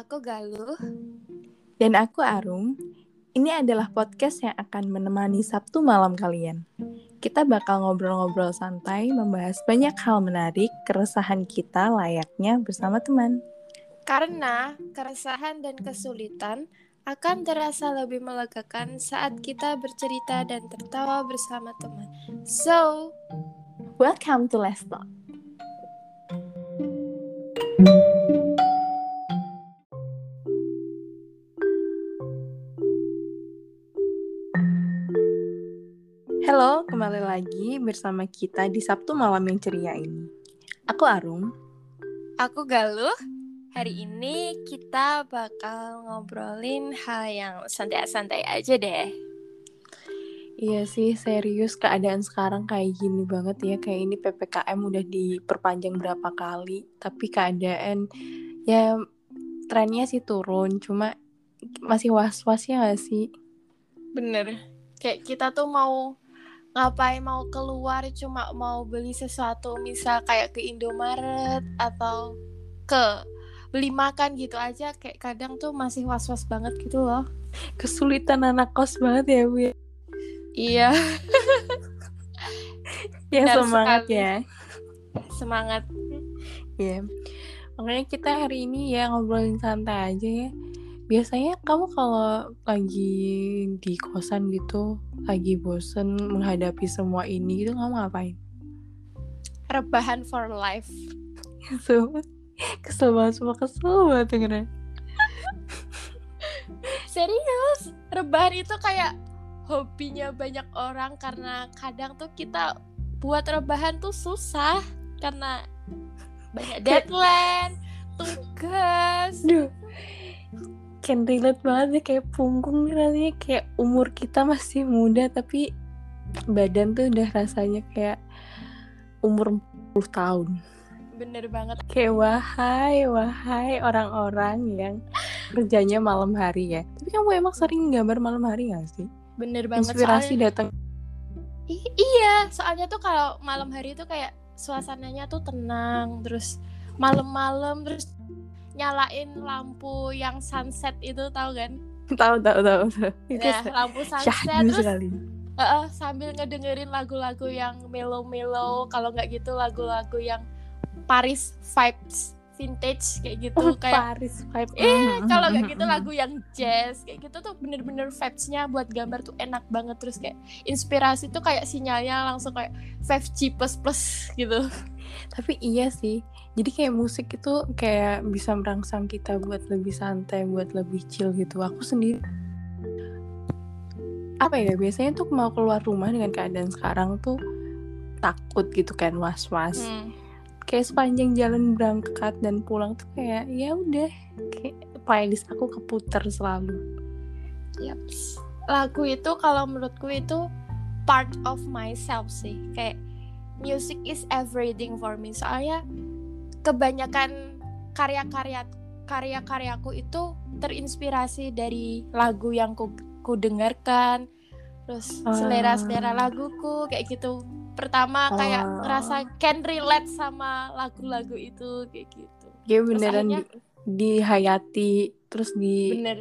Aku Galuh. Dan aku Arum. Ini adalah podcast yang akan menemani Sabtu malam kalian. Kita bakal ngobrol-ngobrol santai, membahas banyak hal menarik, keresahan kita layaknya bersama teman. Karena keresahan dan kesulitan akan terasa lebih melegakan saat kita bercerita dan tertawa bersama teman. So, welcome to Let's Talk. Halo, kembali lagi bersama kita di Sabtu malam yang ceria ini. Aku Arum. Aku Galuh. Hari ini kita bakal ngobrolin hal yang santai-santai aja deh. Iya sih, serius keadaan sekarang kayak gini banget ya. Kayak ini PPKM udah diperpanjang berapa kali, tapi keadaan ya trennya sih turun, cuma masih was-was ya gak sih? Bener. Kayak kita tuh mau ngapain mau keluar cuma mau beli sesuatu misal kayak ke Indomaret atau ke beli makan gitu aja kayak kadang tuh masih was-was banget gitu loh. Kesulitan anak kos banget ya Bu ya? iya. Ya semangat sekali. ya. Semangat. Ya makanya kita hari ini ya ngobrolin santai aja ya biasanya kamu kalau lagi di kosan gitu lagi bosen menghadapi semua ini gitu kamu ngapain? Rebahan for life. So kesel banget semua kesel banget dengerin serius? Rebahan itu kayak hobinya banyak orang karena kadang tuh kita buat rebahan tuh susah karena banyak deadline tugas. Duh can relate banget ya kayak punggung nih rasanya kayak umur kita masih muda tapi badan tuh udah rasanya kayak umur 40 tahun. Bener banget. Kayak wahai wahai orang-orang yang kerjanya malam hari ya. Tapi kamu emang sering gambar malam hari gak sih? Bener banget. Inspirasi soalnya... datang. I iya soalnya tuh kalau malam hari tuh kayak suasananya tuh tenang terus malam-malam terus nyalain lampu yang sunset itu tahu kan? Tahu tahu tahu. Ya, lampu sunset terus sekali. Uh, uh, sambil ngedengerin lagu-lagu yang melo-melo kalau nggak gitu lagu-lagu yang Paris vibes vintage kayak gitu oh, kayak Paris vibe. Eh, kalau nggak gitu lagu yang jazz kayak gitu tuh bener-bener vibesnya buat gambar tuh enak banget terus kayak inspirasi tuh kayak sinyalnya langsung kayak 5G plus plus gitu. Tapi iya sih, jadi kayak musik itu kayak bisa merangsang kita buat lebih santai buat lebih chill gitu. Aku sendiri. Apa ya biasanya tuh mau keluar rumah dengan keadaan sekarang tuh takut gitu kan was was hmm. kayak sepanjang jalan berangkat dan pulang tuh kayak ya udah kayak playlist aku keputar selalu. Yep. lagu itu kalau menurutku itu part of myself sih. Kayak music is everything for me. Soalnya kebanyakan karya-karya karya-karyaku itu terinspirasi dari lagu yang ku, ku dengarkan. Terus selera-selera laguku kayak gitu. Pertama kayak uh. ngerasa can relate sama lagu-lagu itu kayak gitu. Ya beneran akhirnya, di, dihayati terus di bener.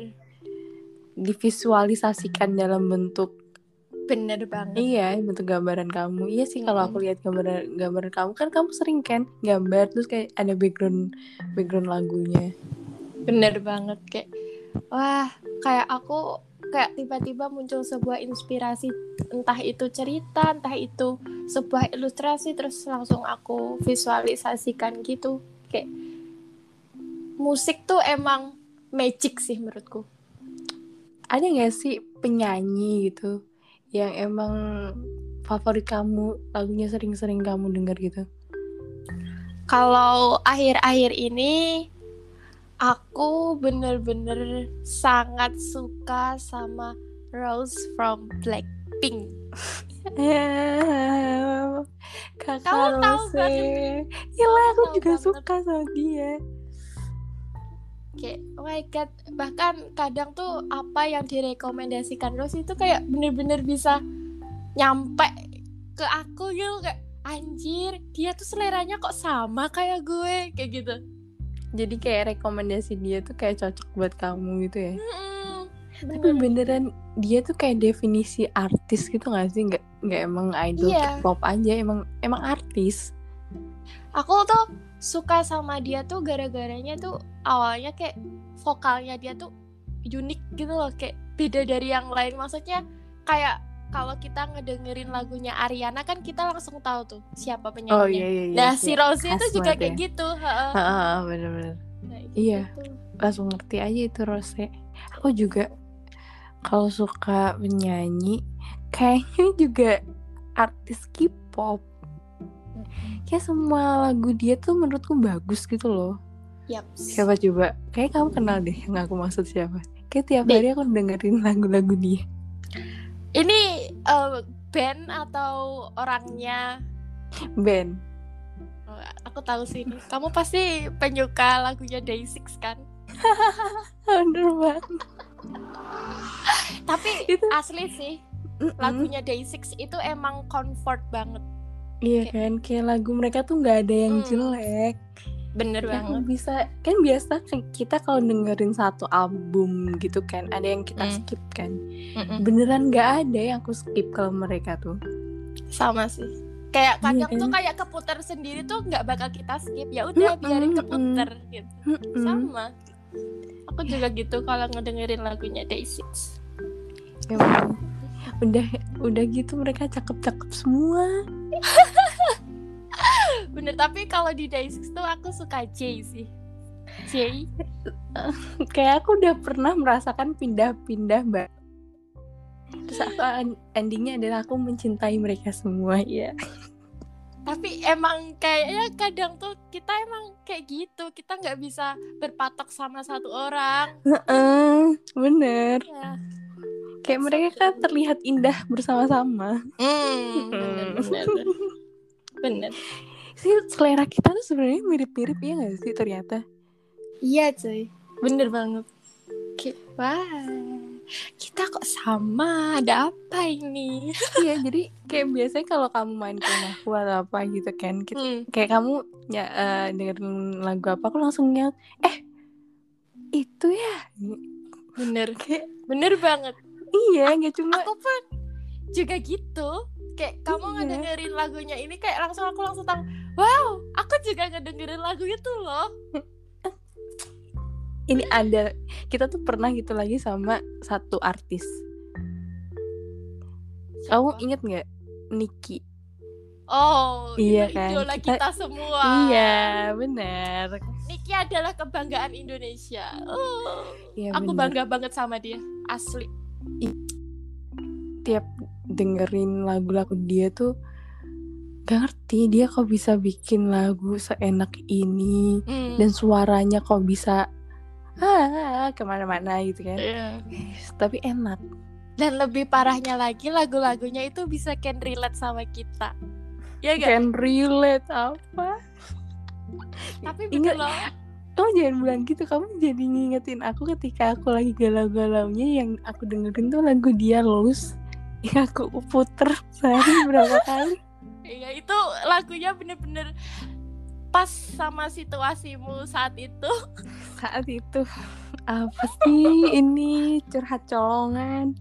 divisualisasikan dalam bentuk Bener banget. Iya, bentuk gambaran kamu. Iya sih kalau aku lihat gambaran gambaran kamu kan kamu sering kan gambar terus kayak ada background background lagunya. Bener banget kayak wah, kayak aku kayak tiba-tiba muncul sebuah inspirasi entah itu cerita, entah itu sebuah ilustrasi terus langsung aku visualisasikan gitu. Kayak musik tuh emang magic sih menurutku. Ada gak sih penyanyi gitu yang emang favorit kamu lagunya sering-sering kamu denger gitu? Kalau akhir-akhir ini aku bener-bener sangat suka sama Rose from Blackpink. Kakak Kamu tahu banget Gila aku juga banget. suka sama dia kayak oh my god bahkan kadang tuh apa yang direkomendasikan Rose itu kayak bener-bener bisa nyampe ke aku gitu kayak anjir dia tuh seleranya kok sama kayak gue kayak gitu Jadi kayak rekomendasi dia tuh kayak cocok buat kamu gitu ya. Mm-mm. Tapi beneran dia tuh kayak definisi artis gitu gak sih? Nggak nggak emang idol Iya. K-pop aja, emang emang artis. Aku tuh suka sama dia tuh gara-garanya tuh awalnya kayak vokalnya dia tuh unik gitu loh kayak beda dari yang lain maksudnya kayak kalau kita ngedengerin lagunya Ariana kan kita langsung tahu tuh siapa penyanyinya. Oh iya iya iya. Nah si iya. Rose itu Khas juga banget kayak ya. gitu. heeh. Bener-bener. Kayak Iya. gitu. Langsung ngerti aja itu Rose. Aku juga kalau suka menyanyi kayaknya juga artis K-pop. Kayak semua lagu dia tuh menurutku bagus gitu loh. Yaps. Siapa coba? Kayak kamu kenal deh yang aku maksud siapa. Kayak tiap hari aku dengerin lagu-lagu dia. Ini eh, band atau orangnya? Ben. Oh, aku tahu sih. ini. Kamu pasti penyuka lagunya Day6 kan? Bener banget. Tapi Itu asli sih lagunya Day6 itu emang comfort banget. Iya kayak- kan, kayak lagu mereka tuh nggak ada yang Hmm. jelek. Bener aku banget. bisa kan biasa kan kita kalau dengerin satu album gitu kan, ada yang kita Hmm. skip kan. Mm-mm. Beneran nggak ada yang aku skip kalau mereka tuh. Sama sih. Kayak Iya kadang tuh kan? kayak keputar sendiri tuh nggak bakal kita skip. Ya udah biarin keputar gitu. Mm-mm. Sama. Aku juga gitu kalau ngedengerin lagunya Day6. Emang udah udah gitu mereka cakep-cakep semua. Bener, tapi kalau di Day6 tuh aku suka Jay sih. Jay. Kayak aku udah pernah merasakan pindah-pindah mbak. Terus aku en- endingnya adalah aku mencintai mereka semua ya. Tapi emang kayaknya kadang tuh kita emang kayak gitu. Kita nggak bisa berpatok sama satu orang. Bener. Ya. Kayak mereka kan terlihat indah bersama-sama. Hmm, bener, bener. Bener. Sih selera kita tuh sebenarnya mirip-mirip ya gak sih ternyata? Iya cuy. Bener banget. Kayak, wah. Kita kok sama? Ada apa ini? iya, jadi kayak biasanya kalau kamu main ke rumahku atau apa gitu kan, kita- Hmm. kayak kamu ya eh, dengerin lagu apa aku langsung nyat, eh itu ya, Bener. kayak Bener banget. iya nggak cuma Aku pun juga gitu. Kayak kamu Iya. ngedengerin lagunya ini kayak langsung aku langsung tahu. Wow, aku juga ngedengerin lagu itu loh. ini ada kita tuh pernah gitu lagi sama satu artis. Kamu Siapa? inget nggak Niki? Oh, Iya itu kan, idola kita- kita, semua. Iya benar. Niki adalah kebanggaan Indonesia. Oh, Iya aku benar. bangga banget sama dia. Asli. tiap dengerin lagu-lagu dia tuh gak ngerti dia kok bisa bikin lagu seenak ini Hmm. dan suaranya kok bisa ah ke mana-mana gitu kan Iya. tapi enak Dan lebih parahnya lagi lagu-lagunya itu bisa can relate sama kita. Ya gak? can relate apa Tapi Ingat- bener loh. kamu jangan bilang gitu kamu jadi ngingetin aku ketika aku lagi galau-galaunya yang aku dengerin tuh lagu dia Lose yang aku puter sehari berapa kali Iya itu lagunya bener-bener pas sama situasimu saat itu. saat itu apa sih ini curhat colongan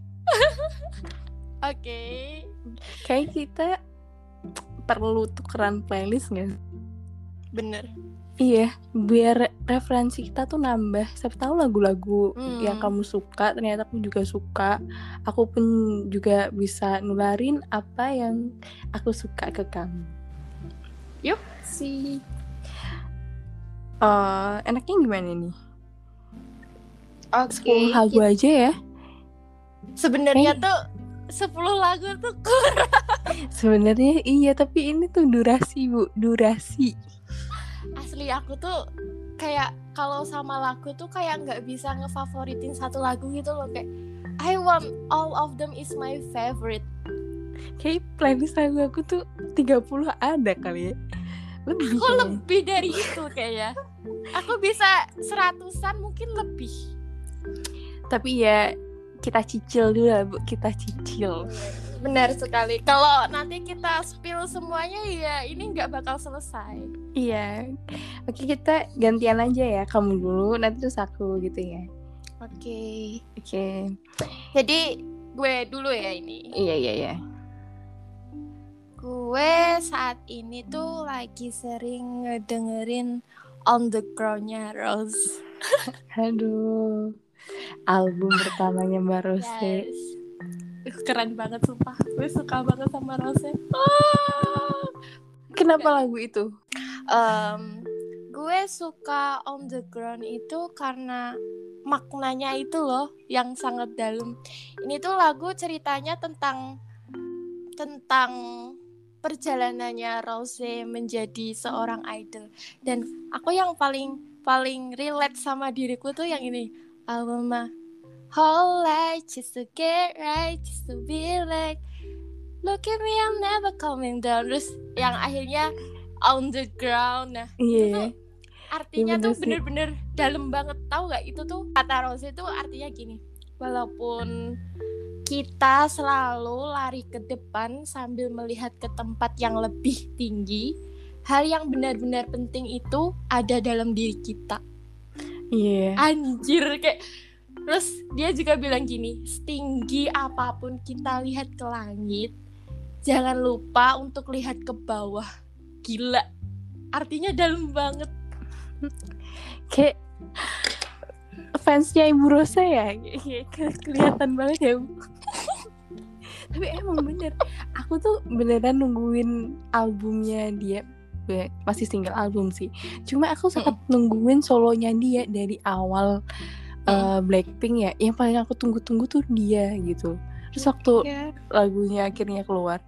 Oke. kayak kita perlu tukeran playlist nggak? Bener. Iya, biar referensi kita tuh nambah. Siapa tahu lagu-lagu Hmm. yang kamu suka ternyata aku juga suka. Aku pun juga bisa nularin apa yang aku suka ke kamu. Si Eh, enaknya gimana nih? Oke. 10 lagu aja ya. Sebenarnya Eh. tuh 10 lagu tuh kurang. Sebenarnya iya, tapi ini tuh durasi, Bu. Durasi. Asli aku tuh kayak kalau sama lagu tuh kayak nggak bisa ngefavoritin satu lagu gitu loh kayak I want all of them is my favorite. Kayak playlist lagu aku tuh 30 ada kali ya. Lebih. Aku kayaknya. lebih dari itu kayaknya. Aku bisa seratusan mungkin lebih. Tapi ya kita cicil dulu lah, Bu. Kita cicil. Benar sekali. Kalau nanti kita spill semuanya ya ini nggak bakal selesai. Iya. Oke, kita gantian aja ya. Kamu dulu, nanti terus aku gitu ya. Oke. Oke. Jadi gue dulu ya ini. Iya, iya, iya. Gue saat ini tuh lagi sering ngedengerin On the Ground-nya Rose. Aduh. Album pertamanya Mbak Rose. Yes. Keren banget sumpah. Gue suka banget sama Rose. Ah. Kenapa lagu itu? Em, gue suka On the Ground itu karena maknanya itu loh yang sangat dalam. Ini tuh lagu ceritanya tentang tentang perjalanannya Rose menjadi seorang idol dan aku yang paling paling relate sama diriku tuh yang ini my whole life just to get right just to be like look at me I'm never coming down terus yang akhirnya on the ground nah Iya. artinya Iya, tuh bener sih. bener-bener dalam banget tahu nggak itu tuh kata Rose itu artinya gini walaupun kita selalu lari ke depan sambil melihat ke tempat yang lebih tinggi hal yang benar-benar penting itu ada dalam diri kita Iya. anjir kayak terus dia juga bilang gini setinggi apa pun kita lihat ke langit jangan lupa untuk lihat ke bawah gila artinya dalam banget Kayak fansnya Ibu Rosa ya. Kelihatan banget ya. Tapi emang bener. Aku tuh beneran nungguin albumnya dia. Masih single album sih. Cuma aku sangat nungguin solonya dia dari awal eh, Blackpink ya. Yang paling aku tunggu-tunggu tuh dia gitu. Terus waktu ya lagunya akhirnya keluar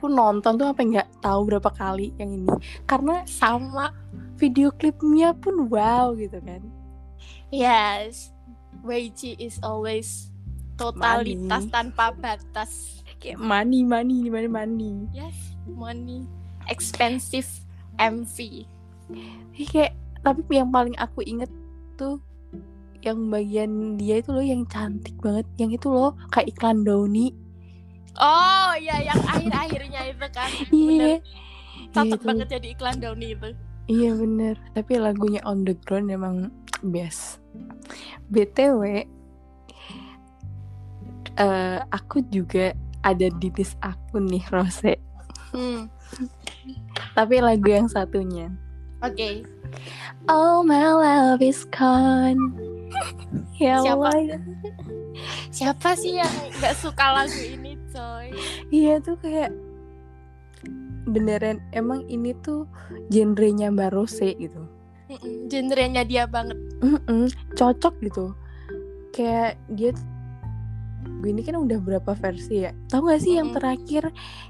aku nonton tuh apa nggak tahu berapa kali yang ini karena sama video klipnya pun wow gitu kan yes YG is always totalitas Money. tanpa batas kayak money money mana money yes money expensive MV Ih, kayak tapi yang paling aku inget tuh yang bagian dia itu loh yang cantik banget yang itu loh kayak iklan Downy. Oh ya yang akhir-akhirnya itu kan. Iya. Cocok Gitu. banget jadi iklan Downy itu. Iya bener. Tapi lagunya on the ground emang best. Btw eh aku juga ada di list aku nih Rose. Hmm. tapi lagu yang satunya oke All my love is gone ya Siapa? Allah siapa sih yang nggak suka lagu ini coy Iya tuh kayak beneran emang ini tuh genrenya Mbak Rose gitu. Mm-mm, genrenya dia banget Mm-mm, cocok gitu. Kayak dia tuh- ini kan udah berapa versi ya? Tahu gak sih yang Mm-mm. terakhir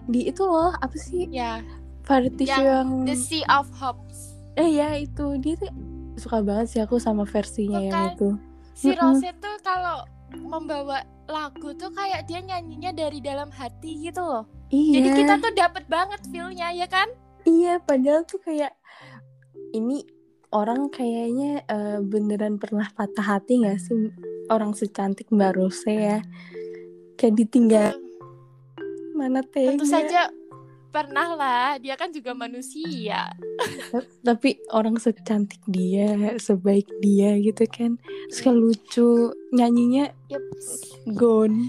di itu loh apa sih ya Yang yang The Sea of Hopes eh ya itu dia tuh suka banget sih aku sama versinya Tuh yang itu. si. Rose tuh kalau membawa lagu tuh kayak dia nyanyinya dari dalam hati gitu loh Iya. jadi kita tuh dapet banget feelnya ya kan Iya, padahal tuh kayak ini orang kayaknya eh, beneran pernah patah hati gak sih orang secantik Mbak Rose ya? Kayak ditinggal mana tega. tentu saja pernah lah dia kan juga manusia Tapi orang secantik dia, sebaik dia gitu kan. Kayak lucu, nyanyinya Yups. gone.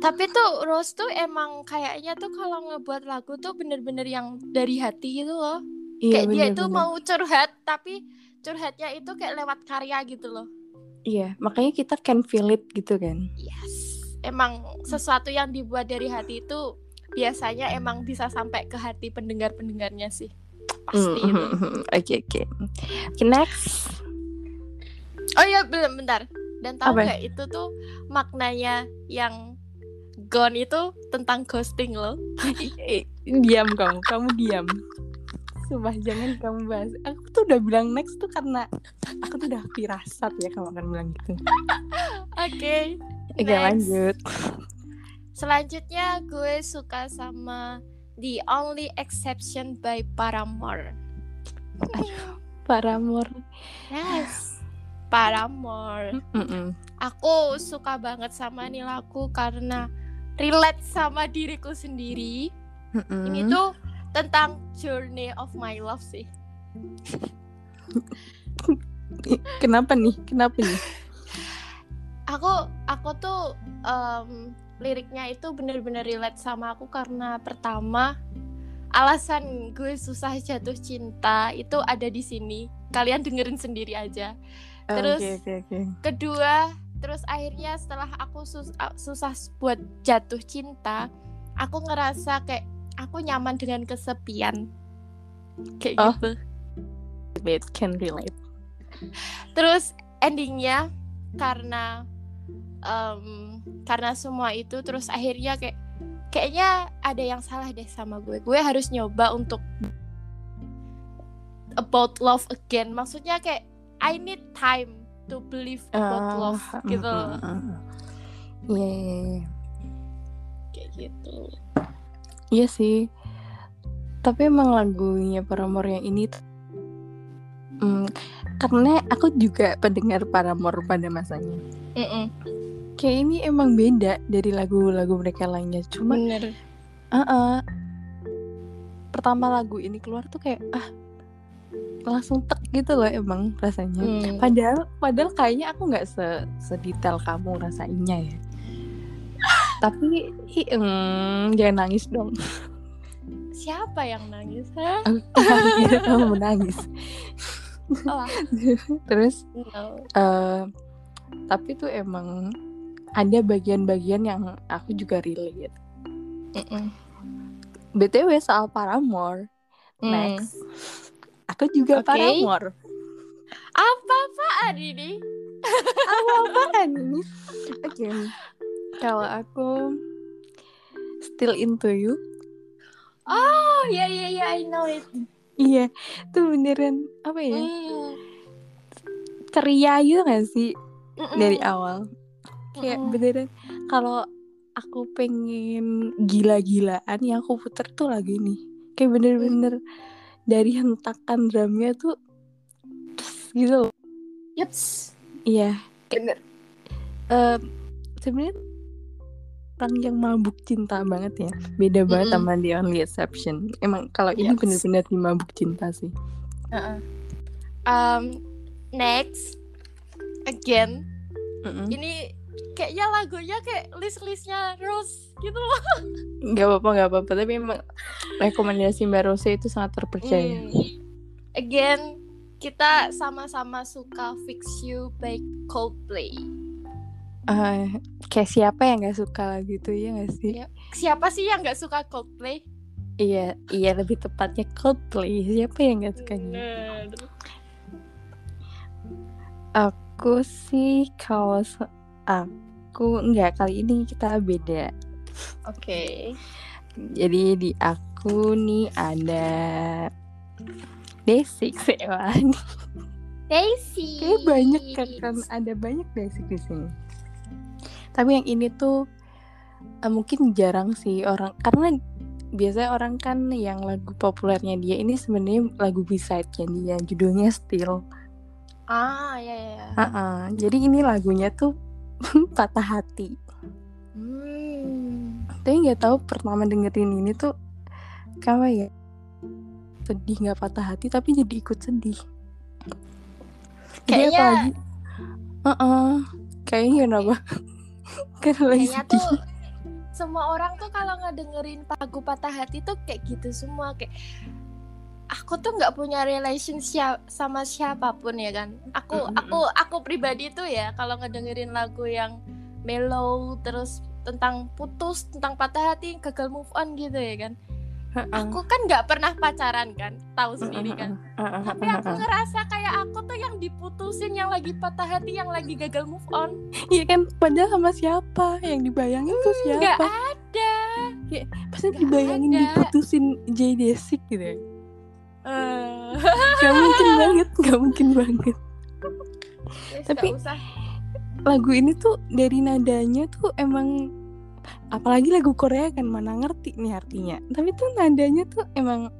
tapi tuh Rose tuh emang kayaknya tuh kalau ngebuat lagu tuh bener-bener yang dari hati gitu loh kayak dia itu mau curhat tapi curhatnya itu kayak lewat karya gitu loh Iya, makanya kita can feel it gitu kan. yes emang sesuatu yang dibuat dari hati itu biasanya emang bisa sampai ke hati pendengar-pendengarnya sih pasti itu Mm, Oke, oke. Oke, next. oh iya belum bentar dan tahu nggak itu tuh maknanya yang gone itu tentang ghosting loh Eh, diam kamu, kamu diam. Sumpah jangan kamu bahas. Aku tuh udah bilang next tuh karena aku tuh udah firasat ya kamu akan bilang gitu. oke Oke Next. lanjut. Selanjutnya gue suka sama The Only Exception by Paramore Paramore. yes Paramore Mm-mm. aku suka banget sama nih lagu karena relate sama diriku sendiri. Mm-mm. Ini tuh tentang journey of my love sih. kenapa nih? Kenapa nih? Aku aku tuh em, liriknya itu bener-bener relate sama aku karena pertama alasan gue susah jatuh cinta itu ada di sini. Kalian dengerin sendiri aja. Oh, Terus- Oke oke oke. kedua terus akhirnya setelah aku sus- susah buat jatuh cinta aku ngerasa kayak aku nyaman dengan kesepian kayak Oh. gitu Wait, can relate. terus endingnya karena em, karena semua itu terus akhirnya kayak kayaknya ada yang salah deh sama gue gue harus nyoba untuk about love again maksudnya kayak I need time to believe about love Ah, gitu mm. Iya iya iya. kayak gitu Iya sih. Tapi emang lagunya Paramore yang ini tuh- Hmm, karena aku juga pendengar Paramore pada masanya. Mm-mm. Kayak ini emang beda dari lagu-lagu mereka lainnya. Cuma bener uh pertama lagu ini keluar tuh kayak ah langsung tek gitu loh emang rasanya. Hmm. Padahal padahal kayaknya aku nggak se sedetail kamu rasainnya ya. Tapi hi, mm, jangan nangis dong. siapa yang nangis ha? Aku kira kamu menangis. Oh Terus no eh tapi tuh emang ada bagian-bagian yang aku juga relate. Mm-mm. BTW soal Paramore. Hmm. Next. Aku juga Oke. Paramore. apa apaan ini Apaan ini? Oke. Kalau aku Still Into You. oh ya ya ya I know it Iya, tuh beneran apa ya? Hmm. Ceria gitu gak sih Mm-mm. dari awal? Kayak Mm-mm. beneran kalau aku pengen gila-gilaan yang aku puter tuh lagu ini. Kayak bener-bener dari hentakan drumnya tuh terus gitu. Yups. Iya. bener Eh sebenarnya orang yang mabuk cinta banget ya. Beda banget Mm-mm. sama The Only Exception. Emang kalau ini Yes. bener-bener di mabuk cinta sih. Uh-uh. um, next again Mm-mm. ini kayaknya lagunya kayak list-listnya Rose gitu loh Gak apa-apa, gak apa-apa. Tapi emang rekomendasi Mbak Rose itu sangat terpercaya. Hmm. again kita sama-sama suka Fix You by Coldplay Eh, kayak siapa yang gak suka lagu itu ya gak sih? Iya. siapa sih yang nggak suka Coldplay Iya, iya lebih tepatnya Coldplay. Siapa yang gak sukanya? Bener. Aku sih kalau aku enggak kali ini kita beda. Oke. Jadi di aku nih ada Desik Sewan. Daisy. Kayak banyak kan ada banyak Desik di sini. Tapi yang ini tuh eh, mungkin jarang sih orang karena biasanya orang kan yang lagu populernya dia ini sebenarnya lagu B-side-nya dia judulnya Still. Ah, ya ya. ya. Ah-ah. Jadi ini lagunya tuh patah hati. Hmm. Tapi nggak tahu pertama dengerin ini tuh kayak ya sedih nggak patah hati tapi jadi ikut sedih. Jadi Kayaknya- apalagi, Heeh. kayaknya kenapa? Karena lagi Kayaknya sedih. tuh semua orang tuh kalau ngedengerin lagu patah hati tuh kayak gitu semua kayak aku tuh nggak punya relationship sama siapa pun ya kan. Aku aku aku pribadi tuh ya kalau ngedengerin lagu yang mellow terus tentang putus, tentang patah hati, gagal move on gitu ya kan. Aku kan nggak pernah pacaran kan, tahu sendiri kan. Tapi aku ngerasa kayak aku tuh yang diputusin, yang lagi patah hati, yang lagi gagal move on. Iya kan padahal sama siapa yang dibayangin tuh Nggak siapa? ada. Pasti nggak dibayangin ada. diputusin Jay Desik gitu ya. Eh. Gak mungkin banget, gak mungkin banget. Wes, Tapi- nggak usah. lagu ini tuh dari nadanya tuh emang apalagi lagu Korea kan mana ngerti nih artinya tapi tuh nadanya tuh emang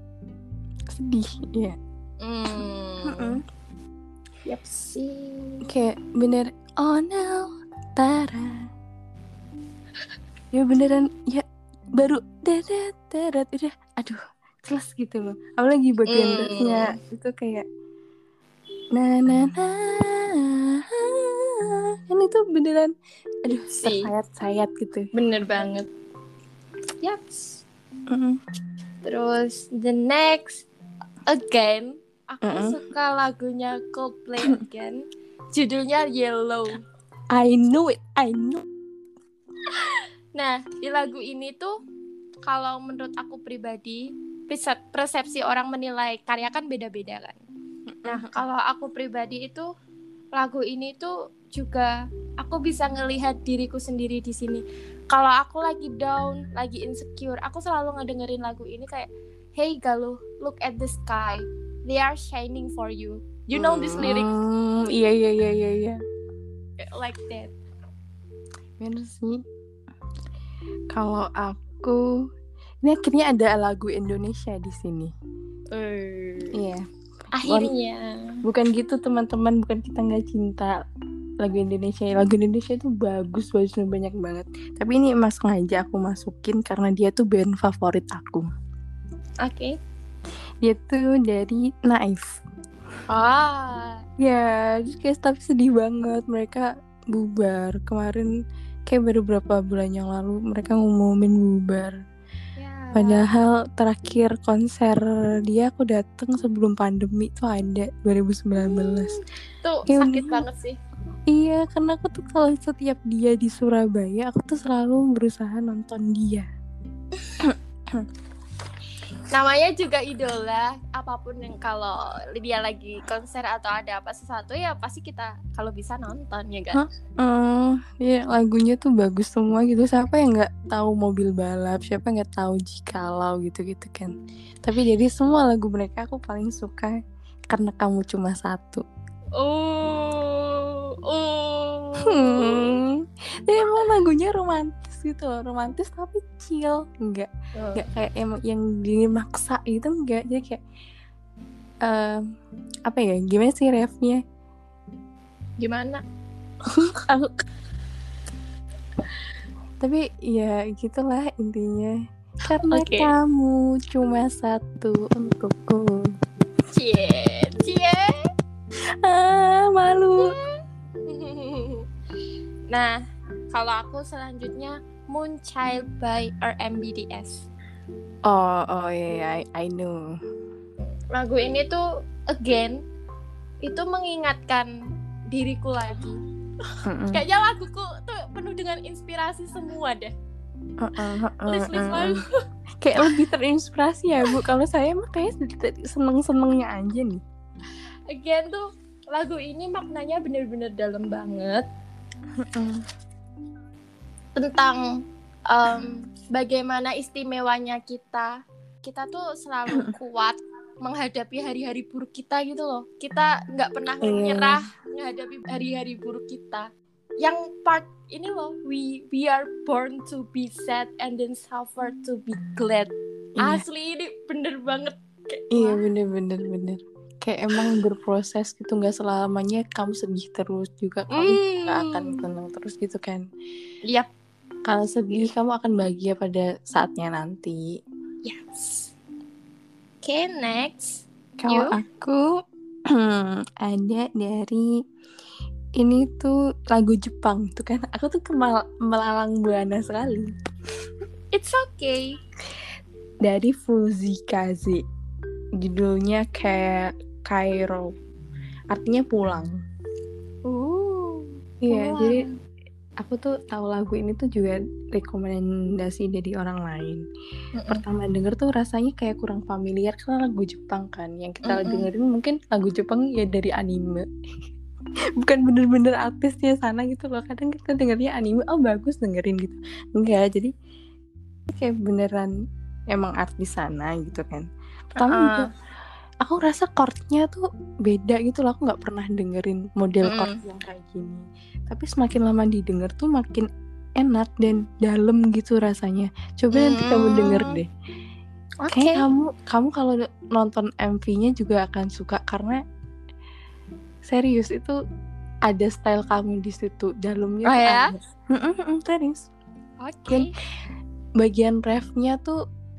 sedih ya Hmm. Yap sih. kayak bener oh no Tara ya beneran ya baru dadat dadat udah aduh jelas gitu loh apalagi bagian Mm. itu kayak na na na kan itu beneran aduh Si. tersayat-sayat gitu bener banget yaps Mm-mm. terus the next again aku Mm-mm. suka lagunya Coldplay again judulnya Yellow I knew it I knew Nah, di lagu ini tuh kalau menurut aku pribadi, perse- persepsi orang menilai karya kan beda-beda kan. Nah, kalau aku pribadi itu lagu ini tuh juga aku bisa ngelihat diriku sendiri di sini. Kalau aku lagi down, lagi insecure, aku selalu ngedengerin lagu ini kayak, "Hey Galuh, look at the sky. They are shining for you." You know this lyrics Hmm, iya iya iya iya iya like that. bener sih kalau aku ini akhirnya ada lagu Indonesia di sini iya Akhirnya. bukan gitu teman-teman bukan kita nggak cinta lagu Indonesia. Lagu Indonesia itu bagus bagus dan banyak banget. Tapi ini emang sengaja aku masukin karena dia tuh band favorit aku. Oke. dia tuh dari Naif Ah, ya terus kayak tapi sedih banget. Mereka bubar. Kemarin kayak baru beberapa bulan yang lalu mereka ngumumin bubar. Ya. padahal terakhir konser dia aku dateng sebelum pandemi tuh ada 2019 Tuh Ya sakit banget sih. Iya, karena aku tuh kalau setiap dia di Surabaya, aku tuh selalu berusaha nonton dia. Namanya juga idola. Apa pun yang kalau dia lagi konser atau ada apa sesuatu ya pasti kita kalau bisa nonton ya kan. Oh, iya lagunya tuh bagus semua gitu. Siapa yang nggak tahu mobil balap? Siapa yang nggak tahu jikalau gitu-gitu kan? Tapi jadi semua lagu mereka aku paling suka karena kamu cuma satu. Oh, oh. Hmm. Dan emang lagunya romantis gitu loh, romantis tapi chill, enggak Oh. nggak kayak yang yang dimaksa gitu enggak jadi kayak em, apa ya gimana sih refnya Gimana? aku tapi ya gitulah intinya karena Oke. kamu cuma satu untukku Cie, cie. ah malu Nah, kalau aku selanjutnya Moonchild by RMBDS. oh oh iya iya, I, I know Lagu ini tuh again itu mengingatkan diriku lagi. Kayaknya laguku tuh penuh dengan inspirasi semua deh. Uh-uh, uh-uh, List-list uh-uh. lagu. kayak lebih terinspirasi ya bu kalau saya mah kayak seneng senengnya aja nih Again tuh lagu ini maknanya bener-bener dalam banget tentang em, bagaimana istimewanya kita. Kita tuh selalu kuat menghadapi hari-hari buruk kita gitu loh. Kita nggak pernah Iya. menyerah menghadapi hari-hari buruk kita. Yang part ini loh, we we are born to be sad and then suffer to be glad. Iya. Asli ini bener banget. Kayak, Iya bener bener bener Kayak emang berproses gitu nggak selamanya kamu sedih terus juga kamu nggak Hmm. akan tenang terus gitu kan Yap. Kalau sedih kamu akan bahagia pada saatnya nanti Yes. Oke, next. Kalau aku ada dari ini tuh lagu Jepang tuh kan aku tuh kemal melalang buana sekali It's okay. dari Fuzikaze judulnya kayak Kairo artinya pulang Uh. iya pulang. jadi aku tuh tahu lagu ini tuh juga rekomendasi dari orang lain Mm-mm. pertama denger tuh rasanya kayak kurang familiar karena lagu Jepang kan yang kita Mm-mm. dengerin mungkin lagu Jepang ya dari anime bukan bener-bener artisnya sana gitu loh kadang kita dengernya anime oh bagus dengerin gitu enggak jadi kayak beneran emang artis sana gitu kan pertama Uh-uh. juga aku rasa chordnya tuh beda gitu loh aku nggak pernah dengerin model Mm-mm. chord yang kayak gini tapi semakin lama didengar tuh makin enak dan dalam gitu rasanya coba nanti kamu denger Mm. deh Oke. Kayak kamu kamu kalau nonton MV-nya juga akan suka karena serius itu ada style kamu di situ dalamnya Oh ya? ada. Mm-mm, mm, serius Oke. bagian refnya tuh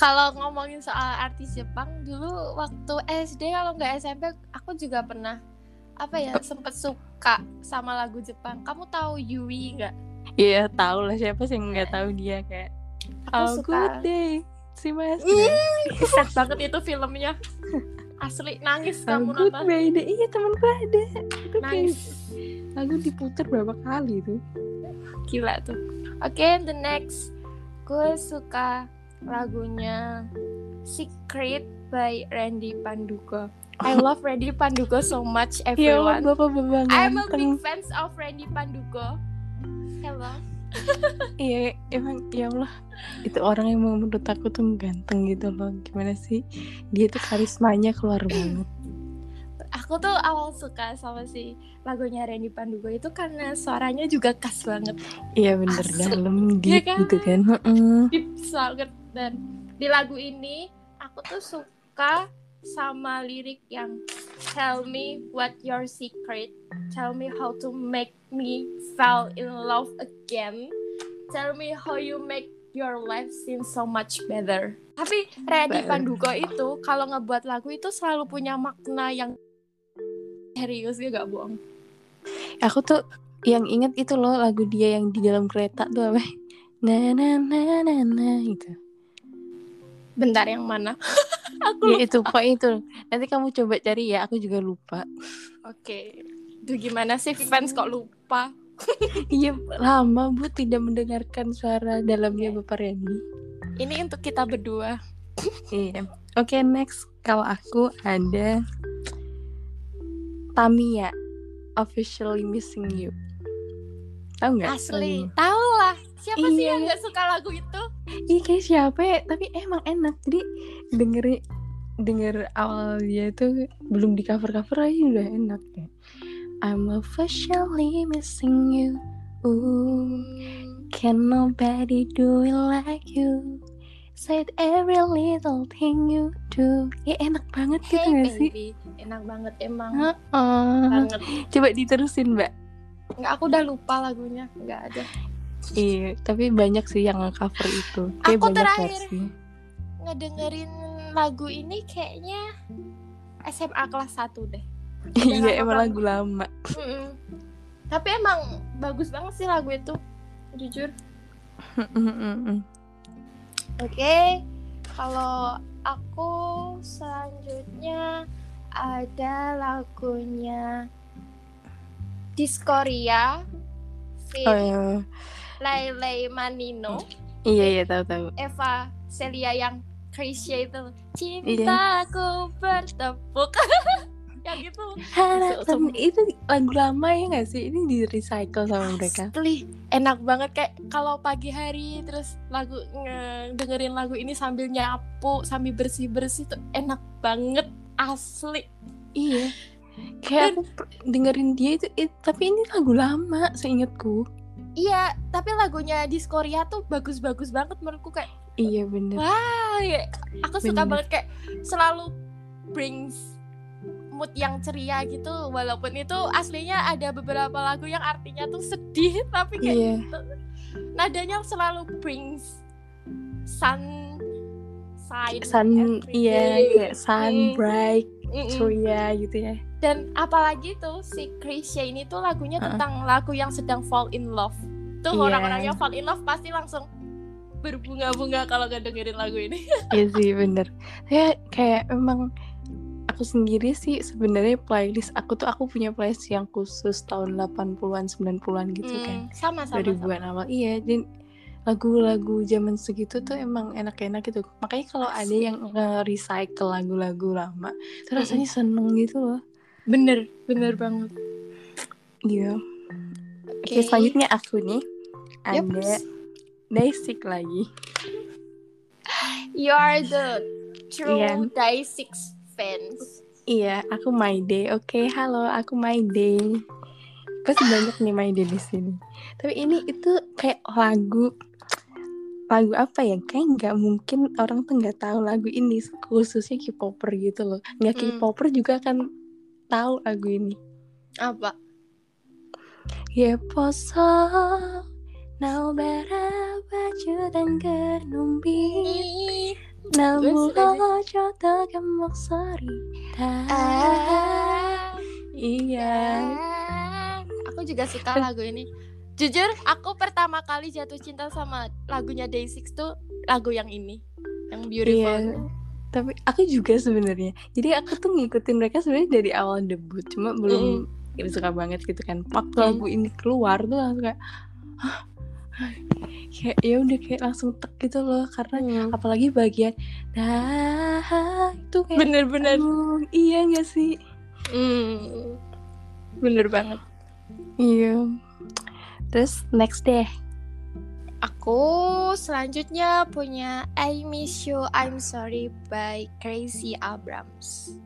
Kalau ngomongin soal artis Jepang dulu waktu SD kalau nggak SMP aku juga pernah apa ya sempet suka sama lagu Jepang. Kamu tahu Yui nggak? Iya tahu lah siapa sih nggak tahu dia kayak Aku Oh suka. good day si mas Sad banget itu filmnya. Asli nangis Oh kamu good nonton. day deh. iya temanku ada itu kayak Nangis. lagu diputer berapa kali tuh Gila tuh. Oke, the next gue suka lagunya Secret by Randy Pandugo. I love Randy Pandugo so much ya everyone. bapak bapak I'm a big fans of Randy Pandugo. Hello. iya emang ya Allah itu orang yang menurut aku tuh ganteng gitu loh gimana sih dia tuh karismanya keluar banget Aku tuh awal suka sama si lagunya Randy Pandugo itu karena suaranya juga khas banget. iya bener Asli. dalam Iya kan? gitu kan Heeh. Deep banget dan di lagu ini aku tuh suka sama lirik yang Tell me what your secret. Tell me how to make me fall in love again. Tell me how you make your life seem so much better. Tapi Randy Better. Pandugo itu kalau ngebuat lagu itu selalu punya makna yang serius dia gak bohong. aku tuh yang inget itu loh lagu dia yang di dalam kereta tuh apa na na na na na itu Bentar yang mana? aku ya lupa. itu pak itu nanti kamu coba cari ya aku juga lupa Oke. Itu gimana sih fans kok lupa? iya lama bu tidak mendengarkan suara dalamnya bapak Randy Ini untuk kita berdua. iya oke next kalau aku ada Tamiya officially missing you tahu nggak Asli. Tahu lah. Siapa sih Iya. yang gak suka lagu itu? Iya kayak siapa ya Tapi emang enak Jadi dengerin Denger awal dia itu Belum di cover-cover aja udah enak ya I'm officially missing you Ooh, Can nobody do it like you Said every little thing you do Ya enak banget gitu Hey gak sih. Enak banget emang. Heeh. Banget. Coba diterusin mbak Nggak, aku udah lupa lagunya. Nggak ada. Iya Tapi banyak sih yang cover itu Kayak Aku terakhir. versi Ngedengerin lagu ini kayaknya SMA kelas 1 deh. Iya emang lagu lama Mm-mm. Tapi emang bagus banget sih lagu itu. Jujur. Oke, kalau aku selanjutnya ada lagunya Diskoria Fit Oh iya Lailai Manino Iya iya tahu tahu. Eva Celia yang Krisya itu Iya. Cintaku bertepuk Yang itu Harapan itu lagu lama ya nggak sih? Ini di recycle sama mereka. Asli enak banget kayak kalau pagi hari terus lagu nge- dengerin lagu ini sambil nyapu sambil bersih bersih tuh enak banget asli Iya. Kayak aku dengerin dia itu, it- tapi ini lagu lama seingatku. Iya tapi lagunya Diskoria tuh bagus-bagus banget menurutku kayak Iya bener. wah ya, aku suka Bener. banget kayak selalu brings mood yang ceria gitu walaupun itu aslinya ada beberapa lagu yang artinya tuh sedih tapi kayak Iya. nadanya selalu brings sun side Sun, iya kayak sun bright, Mm-mm. ceria gitu ya. dan apalagi tuh si Krisya ini tuh lagunya Uh-uh. tentang lagu yang sedang fall in love tuh Iya. orang-orang yang fall in love pasti langsung berbunga-bunga kalau gak dengerin lagu ini Iya sih bener. Ya kayak emang aku sendiri sih sebenarnya playlist aku tuh aku punya playlist yang khusus tahun 80-an 90-an gitu kan. Hmm, sama sama, sama. 2000-an awal. Iya, dan lagu-lagu zaman segitu tuh emang enak-enak gitu. Makanya kalau ada yang nge-recycle lagu-lagu lama, itu rasanya seneng gitu loh. bener bener banget Iya. oke Oke, selanjutnya aku nih ada Basic lagi. You are the true. Die Six fans. Iya, aku My Day. Oke, halo, aku My Day. Pasti banyak nih My Day di sini. Tapi ini itu kayak lagu lagu apa ya? Kayak nggak mungkin orang tuh nggak tahu lagu ini khususnya K-popper gitu loh. Nggak. Hmm. K-popper juga akan tahu lagu ini. Apa? Ya poso baju berapa jutaan kerumbi nau ojo tegemok sori ah. iya. Ah. Aku juga suka lagu ini. Jujur, aku pertama kali jatuh cinta sama lagunya Day6 tuh lagu yang ini, yang Beautiful. Iya. tapi aku juga sebenarnya jadi aku tuh ngikutin mereka sebenarnya dari awal debut cuma belum suka banget gitu kan waktu Mm. lagu ini keluar tuh langsung kayak "Hah? kayak ya udah kayak langsung tek gitu loh karena Hmm. apalagi bagian dah itu kayak Bener-bener. iya gak sih Hmm. Bener banget. iya terus next deh Aku selanjutnya punya I Miss You, I'm Sorry by Crazy Abrams.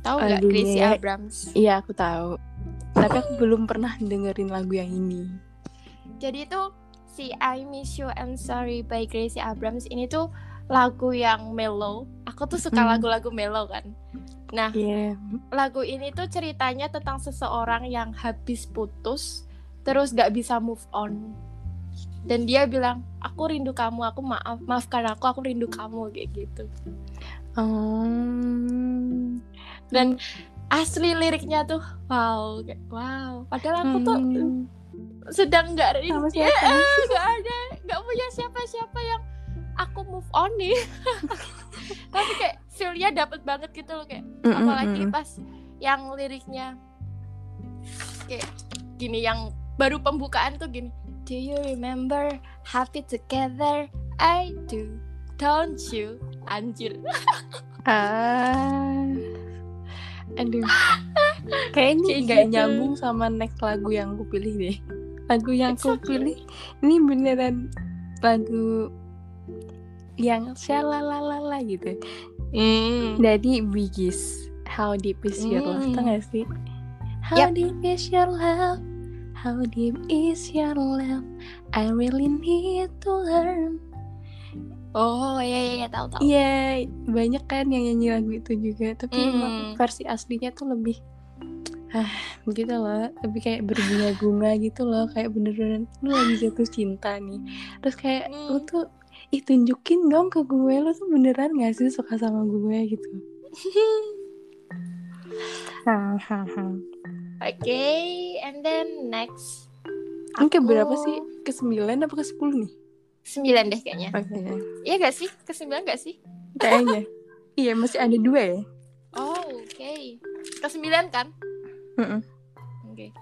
Tahu nggak Crazy ya. Abrams? iya aku tahu tapi aku belum pernah dengerin lagu yang ini Jadi tuh si I Miss You, I'm Sorry by Crazy Abrams ini tuh lagu yang mellow. Aku tuh suka Hmm. lagu-lagu mellow kan. Nah, iya. lagu ini tuh ceritanya tentang seseorang yang habis putus terus gak bisa move on. Dan dia bilang aku rindu kamu aku maaf maafkan aku aku rindu kamu kayak gitu. Um, dan asli liriknya tuh wow kayak wow. Padahal aku tuh hmm, sedang sama rindu. siapa? nggak ada nggak punya siapa-siapa yang aku move on nih. Tapi kayak feelnya dapet banget gitu loh kayak Mm, mm, apalagi pas yang liriknya kayak gini yang baru pembukaan tuh gini. Do you remember happy together? I do. Don't you? Anjir. Ah, aduh, kayaknya Kayak nggak gitu. nyambung sama next lagu yang aku pilih deh. Lagu yang aku pilih ini beneran lagu yang shalalalala gitu. hmm. Dari Bigis, How Deep Is Your Love, Hmm. tau gak sih? How Yap. deep is your love? How deep is your love? I really need to learn. oh iya iya iya tahu tahu Iya, banyak kan yang nyanyi lagu itu juga, tapi Mm. versi aslinya tuh lebih ah gitu loh, lebih kayak berbunga-bunga gitu loh, kayak bener-bener lu lagi jatuh cinta nih. Terus kayak lu Mm. tuh ih tunjukin dong ke gue lu tuh beneran gak sih suka sama gue gitu. Hahaha. Oke, and then next. Ini berapa sih? Ke sembilan apa ke sepuluh nih? Sembilan deh kayaknya. Oke, Iya gak sih? Ke sembilan gak sih? kayaknya. iya masih ada dua ya. Oh, oke. Ke sembilan kan? Mm-mm. Oke.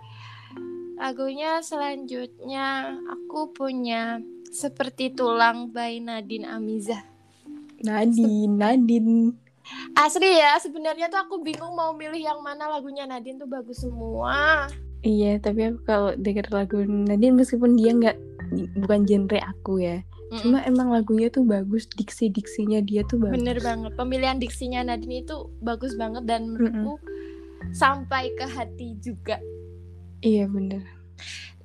Lagunya selanjutnya aku punya Seperti Tulang by Nadine Amiza. Nadine, Nadine. Asli ya, sebenarnya tuh aku bingung mau milih yang mana lagunya Nadine tuh bagus semua. Iya, tapi aku kalau denger lagu Nadine meskipun dia nggak bukan genre aku ya, Mm-mm. cuma emang lagunya tuh bagus, diksi-diksinya dia tuh bagus. Bener banget, pemilihan diksinya Nadine itu bagus banget dan menurutku sampai ke hati juga. Iya bener.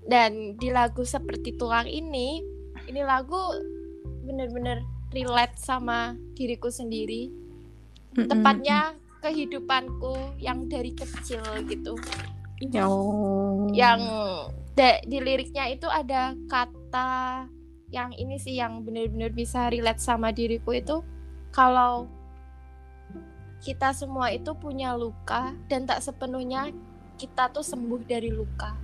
Dan di lagu Seperti Tulang ini, ini lagu bener-bener relate sama diriku sendiri. Mm-mm. Tepatnya kehidupanku yang dari kecil gitu. Oh. Yang di liriknya itu ada kata yang ini sih yang bener-bener bisa relate sama diriku itu kalau kita semua itu punya luka dan tak sepenuhnya kita tuh sembuh dari luka.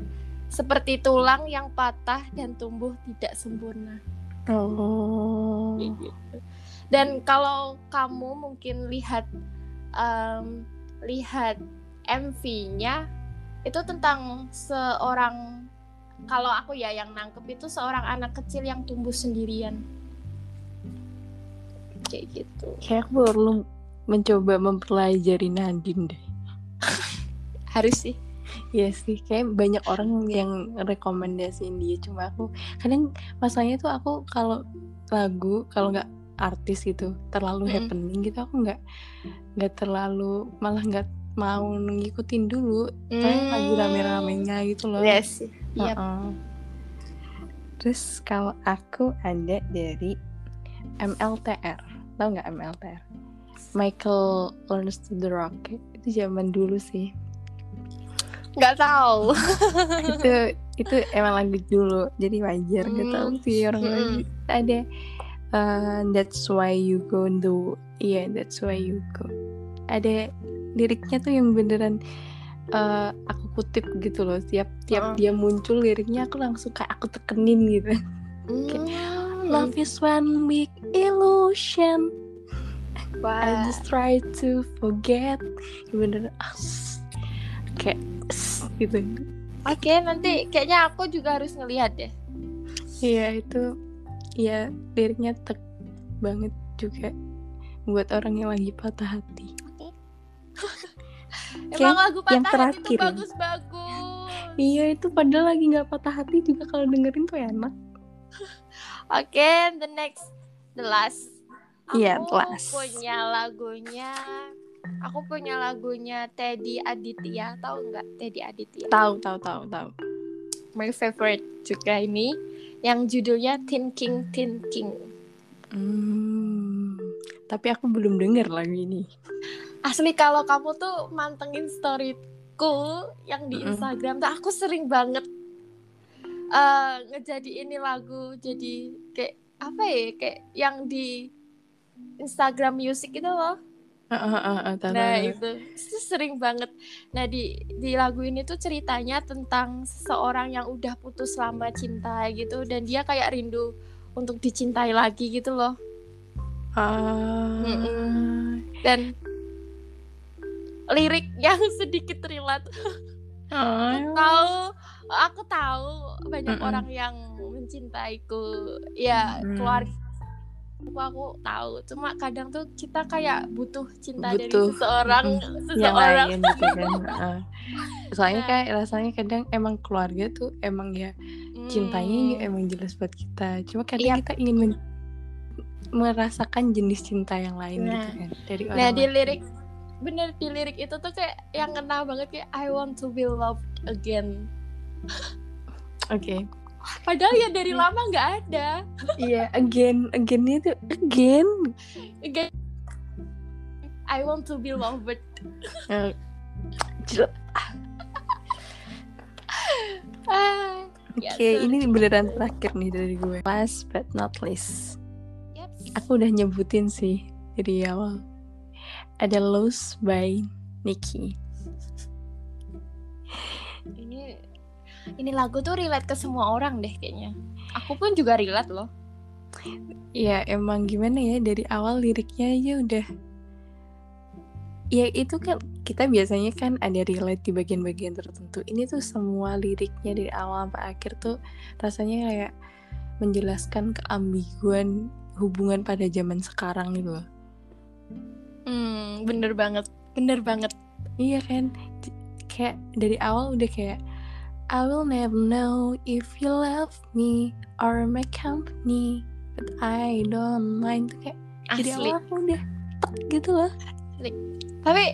Seperti tulang yang patah dan tumbuh tidak sempurna. Oh. Dan kalau kamu mungkin lihat em, lihat MV-nya itu tentang seorang kalau aku ya yang nangkep itu seorang anak kecil yang tumbuh sendirian. Kayak gitu. Kayak aku perlu mencoba mempelajari Nadine deh. Harus sih. Iya sih, kayak banyak orang yang rekomendasiin dia. Cuma aku kadang masalahnya tuh aku kalau lagu kalau nggak artis gitu terlalu Mm-mm. happening gitu aku nggak nggak terlalu malah nggak mau ngikutin dulu. Kayak lagi Hmm. rame-ramenya gitu loh. Yes. Yep. Heeh. Terus kalau aku ada dari MLTR, tahu nggak MLTR? Michael Learns to the Rocket itu zaman dulu sih. Nggak tahu. itu itu emang lagu dulu jadi wajar Hmm. gak tahu sih orang lain ada uh, that's why you go do iya yeah, that's why you go ada liriknya tuh yang beneran uh, aku kutip gitu loh tiap tiap Heeh. dia muncul liriknya aku langsung kayak aku tekenin gitu Hmm. love is one big illusion I Wah. just try to forget bener ah, kayak gitu Oke, nanti kayaknya aku juga harus ngelihat deh. Iya itu ya liriknya tek banget juga buat orang yang lagi patah hati. Emang lagu yang patah hati terakhir itu ya. bagus-bagus. Iya itu padahal lagi nggak patah hati juga kalau dengerin tuh enak. Oke, the next, the last. Iya, Aku last. punya lagunya. Aku punya lagunya Teddy Aditya, tahu nggak Teddy Aditya? Tahu tahu tahu tahu. My favorite juga ini, yang judulnya Thinking Thinking. Hmm, tapi aku belum denger lagu ini. Asli kalau kamu tuh mantengin storyku yang di. Instagram tuh aku sering banget eh ngejadi ini lagu jadi kayak apa ya kayak yang di Instagram Music itu loh. Ah, ah, tahu, Nah itu, itu sering banget. Nah di di lagu ini tuh ceritanya tentang seseorang yang udah putus lama cinta gitu dan dia kayak rindu untuk dicintai lagi gitu loh. Mm-mm. Dan lirik yang sedikit relate ah, tahu aku tahu banyak Mm-mm. orang yang mencintaiku ya keluarga aku, aku tahu cuma kadang tuh kita kayak butuh cinta dari Butuh. seseorang yang seseorang lain gitu kan. Ah. Soalnya Nah. kayak rasanya kadang emang keluarga tuh emang ya cintanya Hmm. ya emang jelas buat kita cuma kadang Iya. kita ingin men- merasakan jenis cinta yang lain Nah. gitu kan dari orang nah di lirik bener di lirik itu tuh kayak yang kena banget kayak I want to be loved again oke padahal ya dari lama nggak ada. Iya again again itu again. Again. I want to be loved ah oke ya, ini beneran terakhir nih dari gue. Last but not least. Yep. aku udah nyebutin sih dari awal. Ada Lost by Nicki ini lagu tuh relate ke semua orang deh kayaknya. Aku pun juga relate loh. Ya emang gimana ya dari awal liriknya aja udah. Ya itu kan kita biasanya kan ada relate di bagian-bagian tertentu. Ini tuh semua liriknya dari awal sampai akhir tuh rasanya kayak menjelaskan keambiguan hubungan pada zaman sekarang gitu loh. Hmm bener banget. Bener banget. Iya kan? Kayak dari awal udah kayak I will never know if you love me or my company but I don't mind. Kayak jadi asli. awal udah tek gitu loh. Tapi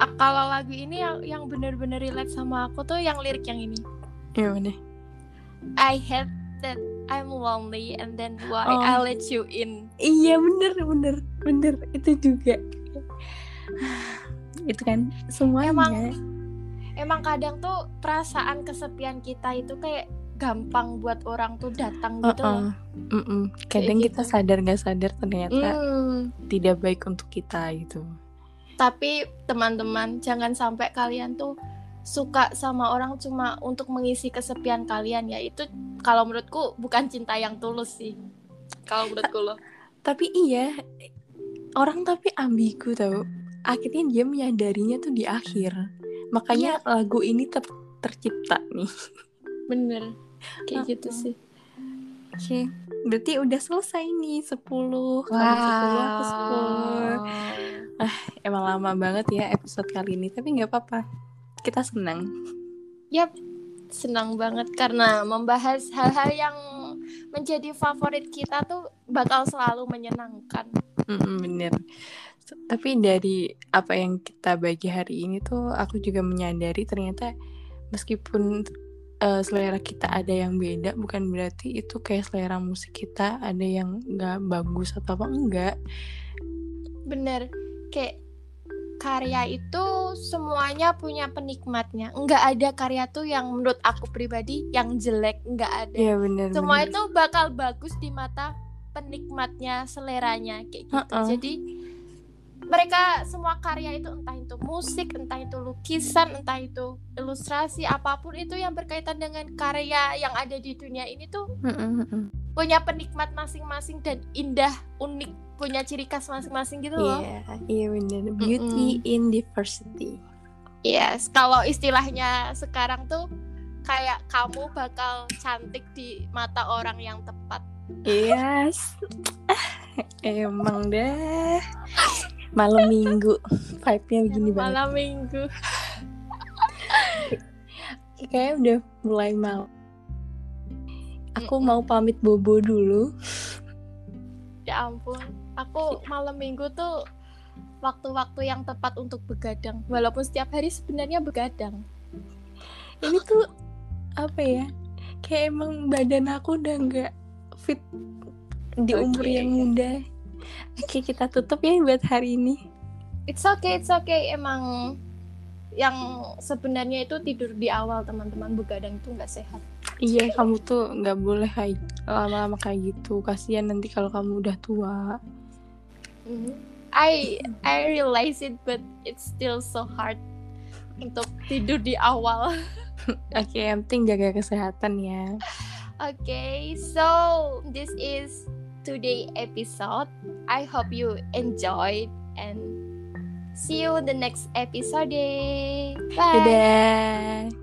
ah, kalau lagu ini yang yang bener-bener relate sama aku tuh yang lirik yang ini. Ya mana? I hate that I'm lonely and then why Oh. I let you in. Iya bener bener bener. Itu juga. Itu kan semuanya. Emang- emang kadang tuh perasaan kesepian kita itu kayak gampang buat orang tuh datang gitu loh. Uh-uh. Mm-mm. kadang Kayak kita gitu. sadar nggak sadar ternyata Hmm. tidak baik untuk kita gitu Tapi teman-teman jangan sampai kalian tuh suka sama orang cuma untuk mengisi kesepian kalian ya itu kalau menurutku bukan cinta yang tulus sih. Kalau menurutku loh. tapi iya orang tapi ambigu tau akhirnya dia menyadarinya tuh di akhir makanya lagu ini ter- tercipta nih Bener. Kayak Uh-uh. gitu sih. oke berarti udah selesai nih 10 Kalau 10 aku 10 emang lama banget ya episode kali ini tapi nggak apa-apa kita senang Yap, senang banget karena membahas hal-hal yang menjadi favorit kita tuh bakal selalu menyenangkan. Mm-mm, bener. Tapi dari apa yang kita bagi hari ini tuh aku juga menyadari ternyata meskipun uh, selera kita ada yang beda bukan berarti itu kayak selera musik kita ada yang nggak bagus atau apa enggak. Bener, kayak karya itu semuanya punya penikmatnya. Enggak ada karya tuh yang menurut aku pribadi yang jelek, enggak ada. Iya bener. Semua bener. itu bakal bagus di mata penikmatnya, seleranya kayak gitu. Uh-uh. Jadi mereka semua karya itu entah itu musik, entah itu lukisan, entah itu ilustrasi, apa pun itu yang berkaitan dengan karya yang ada di dunia ini tuh mm-mm. punya penikmat masing-masing dan indah, unik, punya ciri khas masing-masing gitu loh. Iya, iya bener. Beauty in diversity. Yes, kalau istilahnya sekarang tuh kayak kamu bakal cantik di mata orang yang tepat. Yes. Emang deh. Malam minggu vibe-nya begini banget. Malam minggu. Kayaknya udah mulai mau. Aku mau pamit bobo dulu. Ya ampun, aku malam minggu tuh waktu-waktu yang tepat untuk begadang. Walaupun setiap hari sebenarnya begadang. Ini tuh apa ya? Kayak emang badan aku udah nggak fit di umur Oke. yang muda. Oke, kita tutup ya buat hari ini. It's okay, it's okay. Emang yang sebenarnya itu tidur di awal teman-teman begadang itu nggak sehat. Iya, kamu tuh nggak boleh kayak lama-lama kayak gitu. Kasihan nanti kalau kamu udah tua. Mhm. I I realize it, but it's still so hard untuk tidur di awal. Oke, yang penting jaga kesehatan ya. Okay, so this is today episode. I hope you enjoyed and see you the next episode. Bye. Dadah.